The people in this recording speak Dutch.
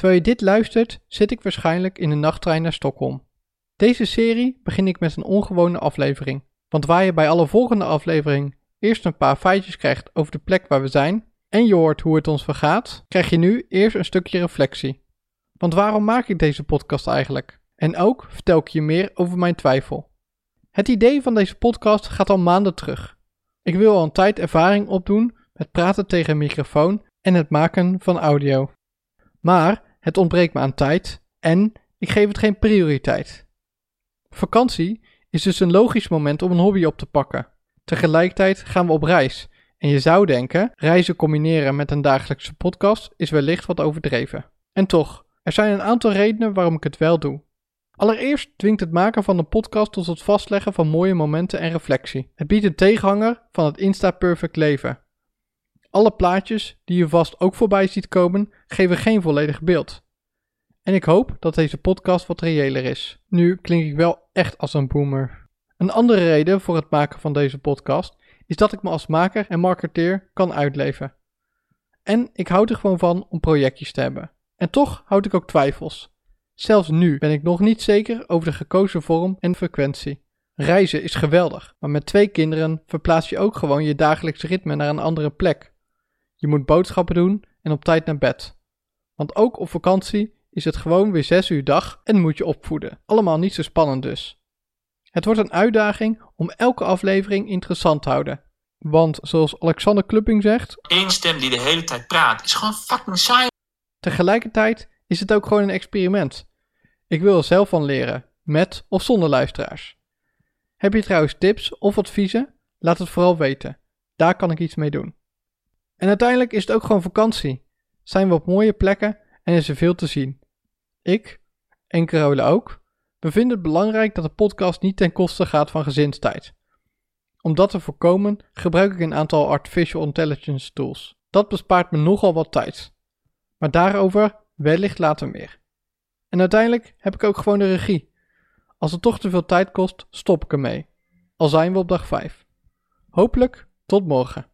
Terwijl je dit luistert, zit ik waarschijnlijk in de nachttrein naar Stockholm. Deze serie begin ik met een ongewone aflevering. Want waar je bij alle volgende aflevering eerst een paar feitjes krijgt over de plek waar we zijn en je hoort hoe het ons vergaat, krijg je nu eerst een stukje reflectie. Want waarom maak ik deze podcast eigenlijk? En ook vertel ik je meer over mijn twijfel. Het idee van deze podcast gaat al maanden terug. Ik wil al een tijd ervaring opdoen met praten tegen een microfoon en het maken van audio. Maar het ontbreekt me aan tijd en ik geef het geen prioriteit. Vakantie is dus een logisch moment om een hobby op te pakken. Tegelijkertijd gaan we op reis. En je zou denken, reizen combineren met een dagelijkse podcast is wellicht wat overdreven. En toch, er zijn een aantal redenen waarom ik het wel doe. Allereerst dwingt het maken van een podcast tot het vastleggen van mooie momenten en reflectie. Het biedt een tegenhanger van het Insta-perfect leven. Alle plaatjes die je vast ook voorbij ziet komen, geven geen volledig beeld. En ik hoop dat deze podcast wat reëler is. Nu klink ik wel echt als een boomer. Een andere reden voor het maken van deze podcast is dat ik me als maker en marketeer kan uitleven. En ik houd er gewoon van om projectjes te hebben. En toch houd ik ook twijfels. Zelfs nu ben ik nog niet zeker over de gekozen vorm en frequentie. Reizen is geweldig, maar met twee kinderen verplaats je ook gewoon je dagelijks ritme naar een andere plek. Je moet boodschappen doen en op tijd naar bed. Want ook op vakantie is het gewoon weer 6 uur dag en moet je opvoeden. Allemaal niet zo spannend dus. Het wordt een uitdaging om elke aflevering interessant te houden. Want zoals Alexander Klupping zegt: Eén stem die de hele tijd praat is gewoon fucking saai. Tegelijkertijd is het ook gewoon een experiment. Ik wil er zelf van leren, met of zonder luisteraars. Heb je trouwens tips of adviezen? Laat het vooral weten. Daar kan ik iets mee doen. En uiteindelijk is het ook gewoon vakantie. Zijn we op mooie plekken en is er veel te zien. Ik, en Carola ook, bevinden het belangrijk dat de podcast niet ten koste gaat van gezinstijd. Om dat te voorkomen gebruik ik een aantal artificial intelligence tools. Dat bespaart me nogal wat tijd. Maar daarover wellicht later meer. En uiteindelijk heb ik ook gewoon de regie. Als het toch te veel tijd kost, stop ik ermee. Al zijn we op dag 5. Hopelijk tot morgen.